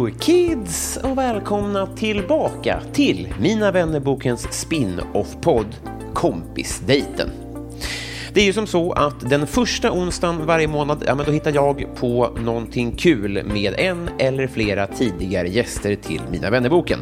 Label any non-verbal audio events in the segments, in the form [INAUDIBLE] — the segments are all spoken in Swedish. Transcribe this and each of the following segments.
Hello kids och välkomna tillbaka till Mina vännerbokens spin-off-podd Kompisdejten. Det är ju som så att den första onsdagen varje månad, ja men då hittar jag på någonting kul med en eller flera tidigare gäster till Mina vännerboken.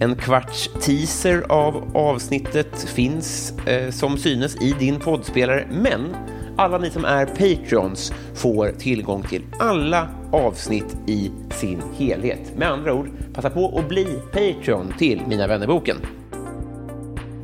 En kvarts teaser av avsnittet finns eh, som synes i din poddspelare, men alla ni som är Patreons får tillgång till alla avsnitt i sin helhet. Med andra ord, passa på att bli Patreon till Mina vännerboken.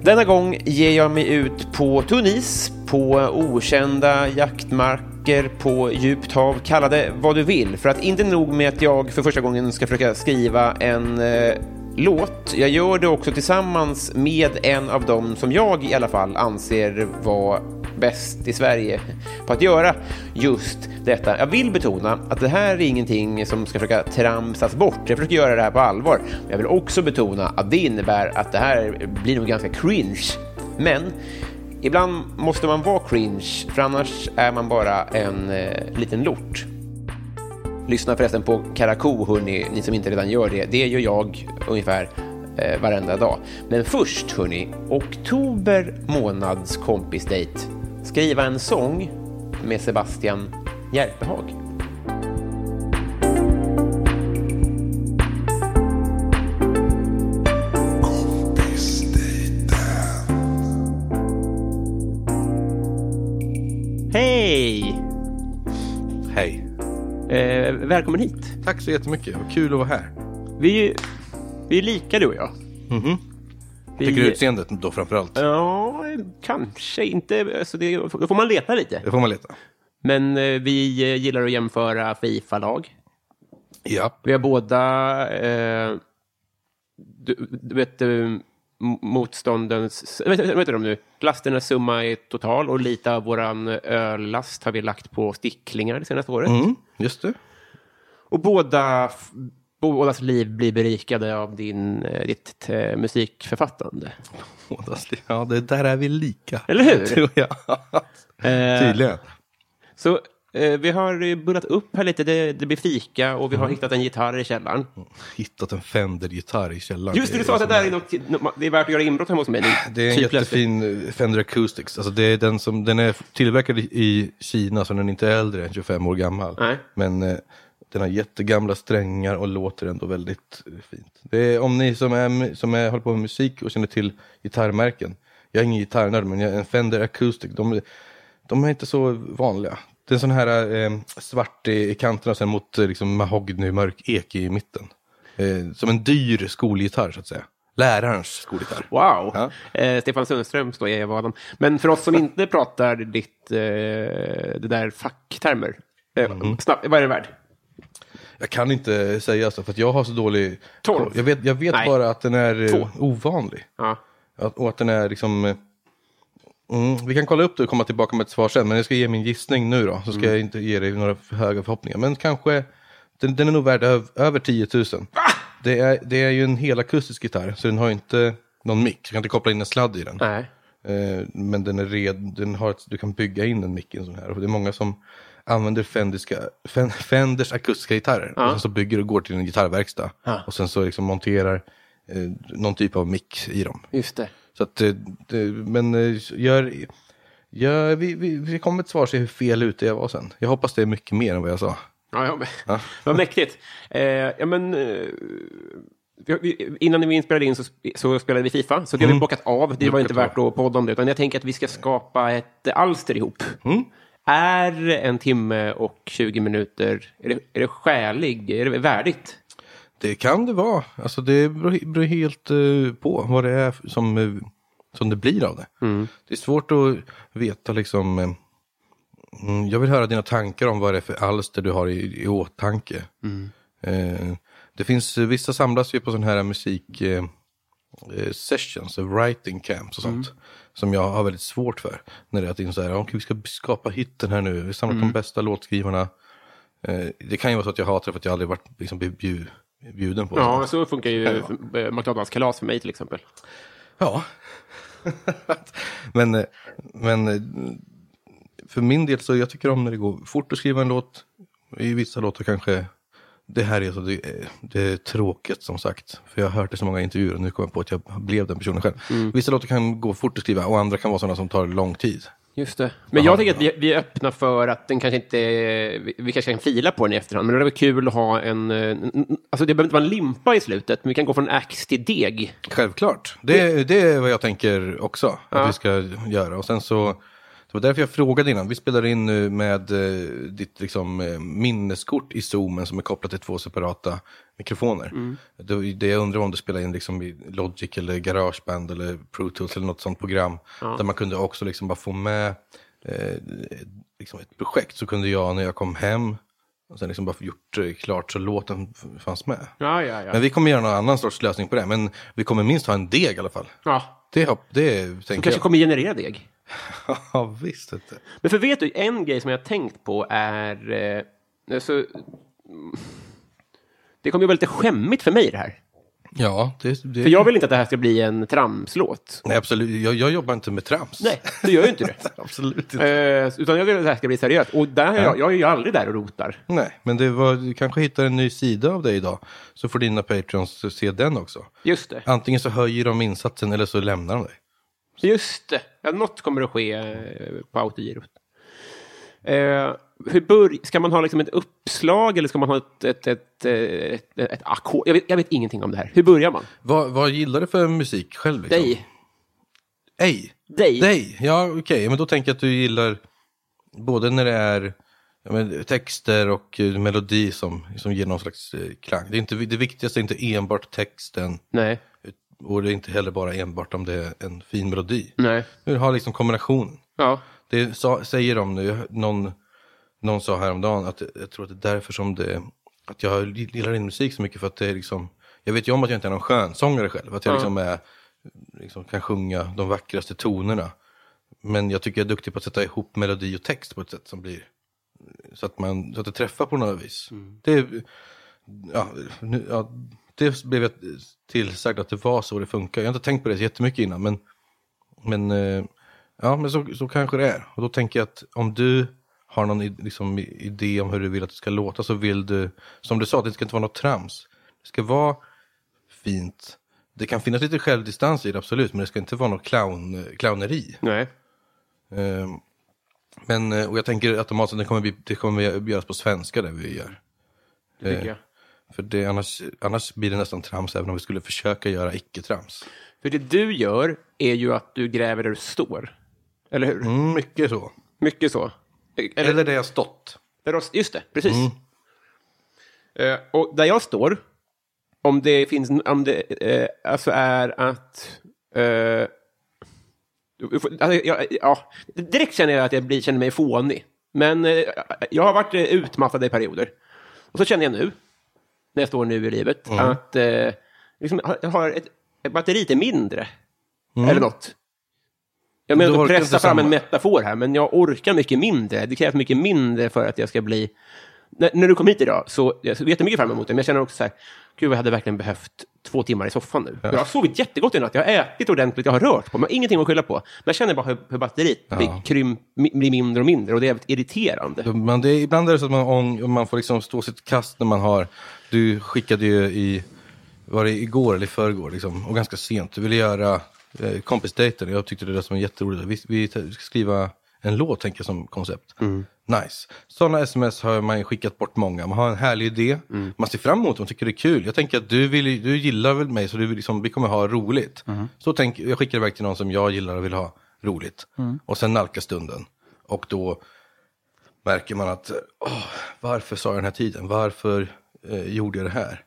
Denna gång ger jag mig ut på tunn is, på okända jaktmarker, på djupt hav, kalla det vad du vill. För att inte nog med att jag för första gången ska försöka skriva en eh, låt, jag gör det också tillsammans med en av dem som jag i alla fall anser vara bäst i Sverige på att göra just detta. Jag vill betona att det här är ingenting som ska försöka tramsas bort. Jag försöker göra det här på allvar. Men jag vill också betona att det innebär att det här blir nog ganska cringe. Men ibland måste man vara cringe, för annars är man bara en eh, liten lort. Lyssna förresten på Karako, hörni, ni som inte redan gör det. Det gör jag ungefär eh, varenda dag. Men först, hörni, oktober månads kompisdejt. Skriva en sång med Sebastian Järpehag. Hej! Hej. Eh, välkommen hit. Tack så jättemycket. Vad kul att vara här. Vi är, ju- vi är lika du och jag. Mhm. Vi- Tycker du utseendet då framförallt? Ja, kanske inte. Alltså det, då får man leta lite. Det får man leta. Men eh, vi eh, gillar att jämföra Fifa-lag. Ja. Vi har båda, eh, du, du vet, eh, motståndens, vad heter de nu? Lasternas summa är total och lite av våran öllast har vi lagt på sticklingar det senaste året. Mm, just det. Och båda, bådas liv blir berikade av din, eh, ditt eh, musikförfattande. Bådas liv. Ja, det där är vi lika. Eller hur? [LAUGHS] Tror jag. Eh, Tydligen. Så vi har bullat upp här lite, det, det blir fika och vi har hittat en gitarr i källaren. Hittat en Fender-gitarr i källaren. Just det, du sa att det där är, något, det är värt att göra inbrott hemma hos mig. Det är en Typ jättefin Fender Acoustics. Alltså det är den, som, den är tillverkad i- Kina så den är inte äldre än 25 år gammal. Nej. Men den har jättegamla strängar och låter ändå väldigt eh, fint. Det är, om ni som, är, som är, håller på med musik och känner till gitarrmärken. Jag är ingen gitarrnörd men jag, en Fender Acoustic, de, de är inte så vanliga. Det är en sån här eh, svart i, i kanterna och sen mot eh, liksom, mahogny mörk ek i mitten. Eh, som en dyr skolgitarr så att säga. Lärarens skolgitarr. Wow! Ja. Eh, Stefan Sundström står jag i vad dem. Men för oss som inte pratar ditt, eh, det där facktermer. Eh, Mm. snabbt, vad är det värd? Jag kan inte säga så för jag har så dålig... Tolv. Jag vet, jag vet Nej. bara att den är eh, Två. ovanlig. Ja. Att, och att den är liksom... eh, Mm, vi kan kolla upp det och komma tillbaka med ett svar sen. Men jag ska ge min gissning nu då. Så ska jag inte ge dig några för höga förhoppningar. Men kanske... Den, den är nog värd öv, över 10 000. Det är, det är ju en helakustisk gitarr. Så den har ju inte någon mick. Du kan inte koppla in en sladd i den. Nej. Eh, men den är red, den har ett, du kan bygga in en mick i en sån här. Och det är många som använder Fendiska, Fen, Fenders akustiska gitarrer. Och sen så bygger och går till en gitarrverkstad. Och sen så liksom monterar eh, någon typ av mick i dem. Just det. Så att, eh, det, men eh, gör, Ja, vi, vi, vi kommer ett svar se hur fel ute jag var sen. Jag hoppas det är mycket mer än vad jag sa. Ja, ja, [LAUGHS] Vad mäktigt. Eh, ja, men, eh, vi, innan vi inspelade in så, så spelade vi Fifa, så det har vi bockat av. Det var inte värt att podda om det, utan jag tänker att vi ska skapa ett alster ihop. Är en timme och 20 minuter, är det, är det skälig, är det värdigt? Det kan det vara. Alltså det beror, helt eh, på vad det är som, eh, som det blir av det. Det är svårt att veta liksom. eh, mm, jag vill höra dina tankar om vad det är för alster du har i, i åtanke. Eh, det finns vissa samlas ju på sådana här musik sessions, eh, writing camps och sånt. Som jag har väldigt svårt för. När det är att det är så här, okej vi ska skapa hitten här nu, vi samlar de bästa låtskrivarna. Eh, det kan ju vara så att jag hatar det för att jag aldrig varit liksom, bjud, bjuden på Ja, sånt. så funkar ju eh, McDonalds kalas för mig till exempel. Ja. [LAUGHS] men, eh, men eh, för min del så jag tycker om när det går fort att skriva en låt. I vissa låtar kanske det här är så det, är- det är tråkigt som sagt. För jag har hört det så många intervjuer och nu kommer jag på att jag blev den personen själv. Vissa låtar kan gå fort att skriva och andra kan vara sådana som tar lång tid. Just det. Men jag tänker att vi, vi är öppna för att den kanske inte... Vi, vi kanske kan fila på den i efterhand, men det är väl kul att ha en... eh, Alltså det behöver inte vara en limpa i slutet, men vi kan gå från ax till deg. Självklart. Det, det är vad jag tänker också att vi ska göra. Och sen så, det var därför jag frågade innan. Vi spelar in nu med eh, ditt liksom, eh, minneskort i zoomen som är kopplat till två separata mikrofoner. Det, det jag undrar om du spelar in liksom i Logic eller Garageband eller Pro Tools eller något sånt program. Där man kunde också liksom bara få med eh, liksom ett projekt. Så kunde jag när jag kom hem och sen liksom bara gjort eh, klart så låten fanns med. Ja, ja, ja. Men vi kommer göra någon annan sorts lösning på det. Men vi kommer minst ha en deg i alla fall. ja. Det, det tänker kanske jag. kommer generera deg. [LAUGHS] Ja, visst. Inte. Men för vet du, en grej som jag tänkt på är... Eh, alltså, det kommer ju vara lite skämmigt för mig det här. Ja, det, det För jag vill inte att det här ska bli en tramslåt. Nej, absolut. Jag, jag jobbar inte med trams. Nej, du gör ju inte det. [LAUGHS] absolut inte. Eh, utan jag vill att det här ska bli seriöst. Och där, är jag, jag är ju aldrig där och rotar. Nej, men det var, du kanske hittar en ny sida av dig idag. Så får dina patrons se den också. Just det. Antingen så höjer de insatsen eller så lämnar de dig. Just det. Ja, något kommer att ske eh, på autogirot. Eh, hur bör, ska man ha liksom ett uppslag eller ska man ha ett, ett, ett, ett, ett, ackord? Jag jag vet ingenting om det här. Hur börjar man? Vad, vad gillar du för musik själv? Liksom? Dig. Ej. Dig. Dig. Ja, okej. Men då tänker jag att du gillar både när det är men, texter och eh, melodi som, som ger någon slags eh, klang. Det, är inte, det viktigaste är inte enbart texten. Nej. Och det är inte heller bara enbart om det är en fin melodi. Nej. Du vill ha liksom kombinationen. Ja. Det sa, säger de nu, någon, någon sa häromdagen att jag tror att det är därför som det, att jag gillar din musik så mycket för att det är liksom, jag vet ju om att jag inte är någon skönsångare själv, att jag liksom är, liksom kan sjunga de vackraste tonerna. Men jag tycker jag är duktig på att sätta ihop melodi och text på ett sätt som blir, så att, man, så att det träffar på något vis. Det, ja, nu, ja, det blev jag tillsagd att det var så det funkar. Jag har inte tänkt på det så jättemycket innan, men men, eh, ja, men så, så kanske det är. Och då tänker jag att om du har någon liksom, idé om hur du vill att det ska låta så vill du, som du sa, det ska inte vara något trams. Det ska vara fint. Det kan finnas lite självdistans i det, absolut, men det ska inte vara något clown, clowneri. Nej. Eh, men, eh, och jag tänker automatiskt att det kommer, bli, det kommer göras på svenska det vi gör. Det tycker jag. För det, annars, annars blir det nästan trams även om vi skulle försöka göra icke-trams. För det du gör är ju att du gräver där du står. Eller hur? Mm, mycket så. Mycket så. Eller, Eller det jag stått. Där Just det, precis. Eh, och där jag står, om det finns, om det eh, alltså är att... får- alltså, jag, ja, direkt känner jag att jag blir, känner mig fånig. Men jag har varit utmattad i perioder. Och så känner jag nu, när jag står nu i livet, att eh, liksom, jag har ett, ett batteri lite mindre. Eller något. Jag menar att pressa fram en metafor här, men jag orkar mycket mindre. Det krävs mycket mindre för att jag ska bli... När, när du kom hit idag så jag ser jättemycket fram emot det, men jag känner också så här, gud jag hade verkligen behövt två timmar i soffan nu. Jag har sovit jättegott i natt, jag har ätit ordentligt, jag har rört på mig, ingenting att skylla på. Men jag känner bara hur, hur batteriet blir, krymp, mi- blir mindre och mindre och det är jävligt irriterande. Man, det, är- ibland är det så att man, man får liksom stå sitt kast när man har... Du skickade ju i... Var det igår eller i förrgår liksom, och ganska sent. Du ville göra eh, kompisdejten. Jag tyckte det där som var jätteroligt. Vi, vi ska skriva en låt tänker jag som koncept. Nice. Sådana sms har man ju skickat bort många. Man har en härlig idé, man ser fram emot det, man tycker det är kul. Jag tänker att du, vill, du gillar väl mig så du vill liksom, vi kommer ha roligt. Så tänk, jag skickar iväg till någon som jag gillar och vill ha roligt. Och sen nalkas stunden. Och då märker man att, åh, varför sa jag den här tiden? Varför eh, gjorde jag det här?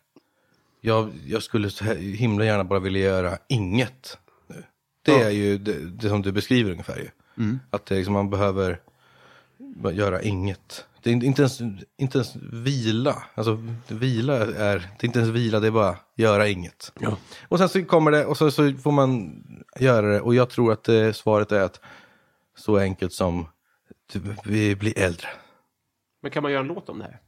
Jag, jag skulle himla gärna bara vilja göra inget. Nu. Det är ju det, det som du beskriver ungefär ju. Att det, är liksom, man behöver göra inget. Det är inte- ens, inte ens vila. Alltså vila är, det är inte ens vila, det är bara göra inget. Och sen så kommer det och så, så får man göra det. Och jag tror att eh, svaret är att så enkelt som typ, vi blir äldre. Men kan man göra en låt om det här?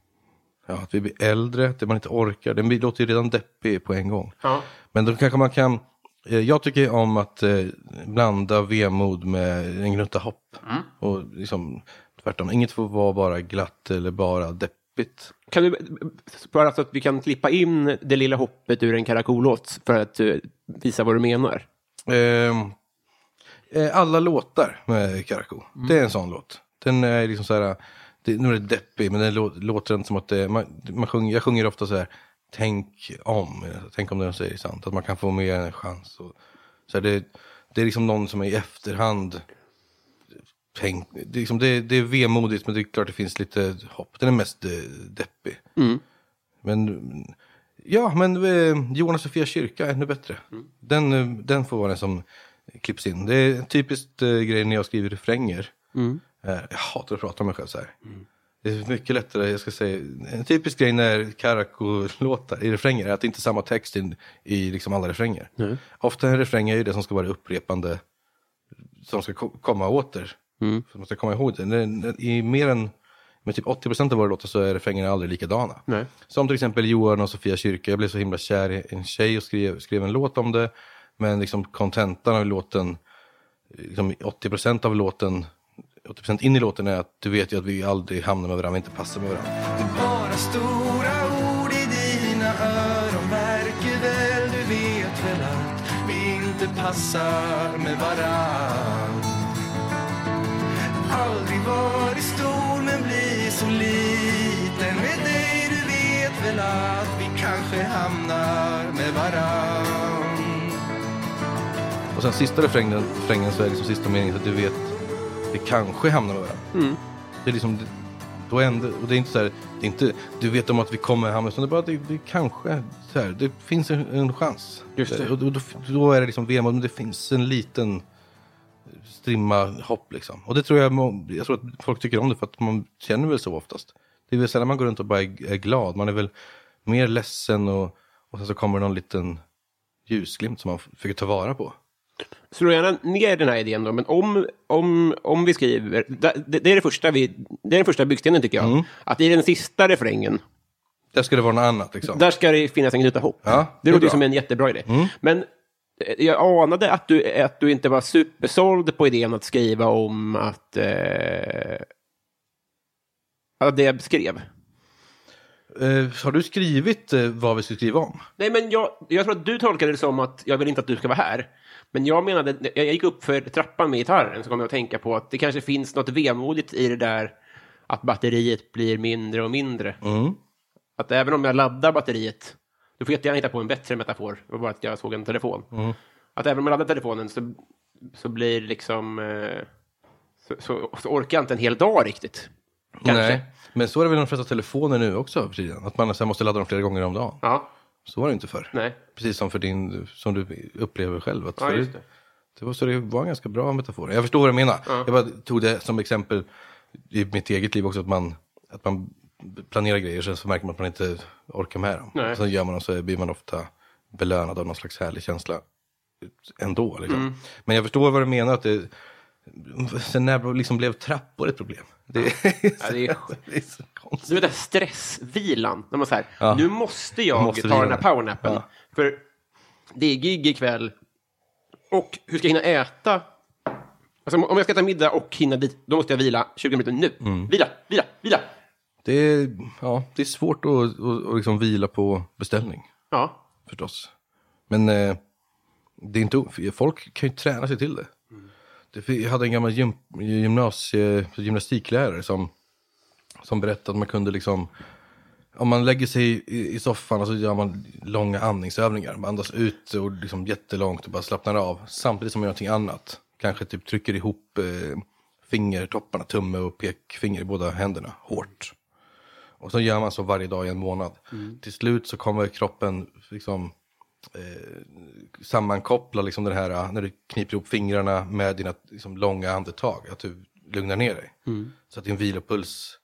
Ja, att vi blir äldre, att man inte orkar. Den låter ju redan deppig på en gång. Ja. Men då kanske man kan, eh, jag tycker om att eh, blanda vemod med en gnutta hopp. Och liksom tvärtom, inget får vara bara glatt eller bara deppigt. Kan du, bara så att vi kan klippa in det lilla hoppet ur en Karakou-låt för att eh, visa vad du menar? Eh, alla låtar med Karakou, det är en sån låt. Den är liksom så här, det, nu är det deppig men den lå, låter inte som att det, man, man sjunger, jag sjunger ofta så här, tänk om, tänk om det de säger sant, att man kan få mer än en chans. Och, så här, det, det är liksom någon som är i efterhand, tänk, det, är liksom, det, det är vemodigt men det är klart det finns lite hopp, den är mest eh, deppig. Men ja, men eh, och Sofia kyrka är ännu bättre. Den, eh, den får vara den som klipps in. Det är typiskt eh, grej när jag skriver refränger. Eh, jag hatar att prata om mig själv så här. Det är mycket lättare, jag ska säga, en typisk grej när Karakou-låtar i refränger är att det inte är samma text i, i liksom alla refränger. Ofta en refräng är ju det som ska vara upprepande, som ska ko- komma åter. För att man ska komma ihåg det. I mer än med typ 80% av våra låtar så är refrängerna aldrig likadana. Nej. Som till exempel Johan och Sofia Kyrka. Jag blev så himla kär i en tjej och skrev, skrev en låt om det. Men liksom kontentan av låten, liksom 80% av låten, 80% in i låten är att du vet ju att vi aldrig hamnar med varandra, vi inte passar med varandra. Bara stora ord i dina öron märker väl Du vet väl att vi inte passar med varann Aldrig varit stor men blir så liten med dig Du vet väl att vi kanske hamnar med varann Och sen sista refrängen, refrängen så är liksom sista meningen så att du vet, vi kanske hamnar med varandra. Det är liksom, då ändå, och det är inte så här, det är inte, du vet om att vi kommer hamna, utan det är bara att det, det kanske, så här, det finns en, en chans. Just det. Och, då, då, då är det liksom vemod, men det finns en liten strimma hopp liksom. Och det tror jag, jag tror att folk tycker om det för att man känner väl så oftast. Det är väl sällan man går runt och bara är, är glad, man är väl mer ledsen och, och sen så kommer någon liten ljusglimt som man försöker ta vara på. Slå gärna ner den här idén då, men om, om, om vi skriver... Det, det är det första vi... Det är den första byggstenen tycker jag. Att i den sista refrängen, Där ska det vara något annat liksom. där ska det finnas en gnutta hopp. Ja, det det låter som en jättebra idé. Men eh, jag anade att du, att du inte var supersåld på idén att skriva om att... Eh, att det jag beskrev. Eh, har du skrivit eh, vad vi ska skriva om? Nej, men jag, jag tror att du tolkade det som att jag vill inte att du ska vara här. Men jag menade, jag gick upp för trappan med gitarren så kom jag att tänka på att det kanske finns något vemodigt i det där att batteriet blir mindre och mindre. Att även om jag laddar batteriet, du får jättegärna hitta på en bättre metafor, det var bara att jag såg en telefon. Att även om jag laddar telefonen så, så blir liksom, eh, så, så, så orkar jag inte en hel dag riktigt. Kanske. Nej. Men så är det väl de flesta telefoner nu också för tiden. Att man sen måste ladda dem flera gånger om dagen. Ja, Så var det inte förr. nej. Precis som för din, som du upplever själv. Att Ja, det. det var, så det var en ganska bra metafor. Jag förstår vad du menar. Jag bara tog det som exempel i mitt eget liv också. Att man, att man planerar grejer sen så märker man att man inte orkar med dem. Nej. Sen gör man dem så blir man ofta belönad av någon slags härlig känsla ändå. Liksom. Mm. Men jag förstår vad du menar. att det, Sen när liksom blev trappor ett problem. Det, är, Ja, det är- [LAUGHS] det är så konstigt. Du vet den här stressvilan, när man säger Ja. nu måste jag Måste ta den här powernappen. Ja. För det är gig ikväll. Och hur ska jag hinna äta? Alltså, om jag ska äta middag och hinna dit, då måste jag vila 20 minuter nu. Mm. Vila, vila, vila. Det är, ja, det är svårt att, att, att liksom vila på beställning Ja, förstås. Men eh, det är inte, folk kan ju träna sig till det. Det, jag hade en gammal gym, gymnasie, gymnastiklärare som, som berättade att man kunde liksom om man lägger sig i, i soffan och så gör man långa andningsövningar. Man andas ut och liksom jättelångt och bara slappnar av. Samtidigt som man gör någonting annat. Kanske typ trycker ihop eh, fingertopparna, tumme och pekfinger i båda händerna hårt. Och så gör man så varje dag i en månad. Till slut så kommer kroppen liksom eh, sammankoppla liksom den här, när du kniper ihop fingrarna med dina liksom, långa andetag. Att du lugnar ner dig. Så att din vilopuls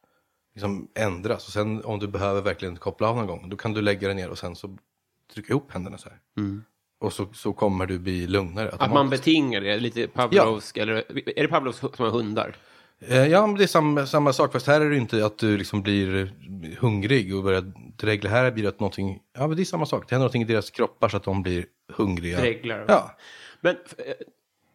liksom ändras. Och sen om du behöver verkligen koppla av någon gång, då kan du lägga dig ner och sen så trycka ihop händerna så här. Och så, så kommer du bli lugnare. Att man betingar det, lite Pavlovsk, eller är det Pavlovsk som har hundar? Eh, Ja, men det är samma, samma sak. Fast här är det inte att du liksom blir hungrig och börjar dregla. Här blir det att någonting, ja men det är samma sak. Det händer någonting i deras kroppar så att de blir hungriga. Dreglar. Ja. Men eh,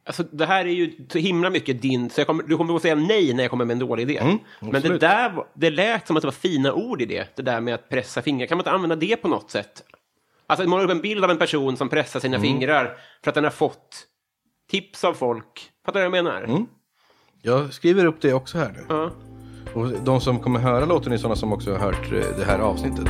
alltså, det här är ju så himla mycket din... Så kommer, du kommer att säga nej när jag kommer med en dålig idé. Men det där det lät som att det var fina ord i det. Det där med att pressa fingrar. Kan man inte använda det på något sätt? Alltså måla upp en bild av en person som pressar sina fingrar för att den har fått tips av folk. Fattar du vad jag menar? Jag skriver upp det också här nu. Ja. Och de som kommer höra låten är sådana som också har hört eh, det här avsnittet.